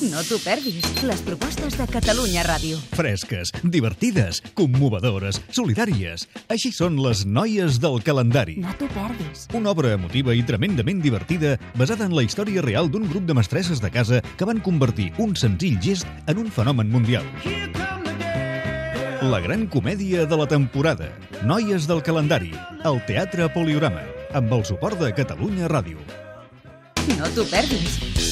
No t'ho perdis, les propostes de Catalunya Ràdio. Fresques, divertides, commovedores, solidàries. Així són les noies del calendari. No t'ho perdis. Una obra emotiva i tremendament divertida basada en la història real d'un grup de mestresses de casa que van convertir un senzill gest en un fenomen mundial. La gran comèdia de la temporada. Noies del calendari. Al Teatre Poliorama. Amb el suport de Catalunya Ràdio. No t'ho perdis.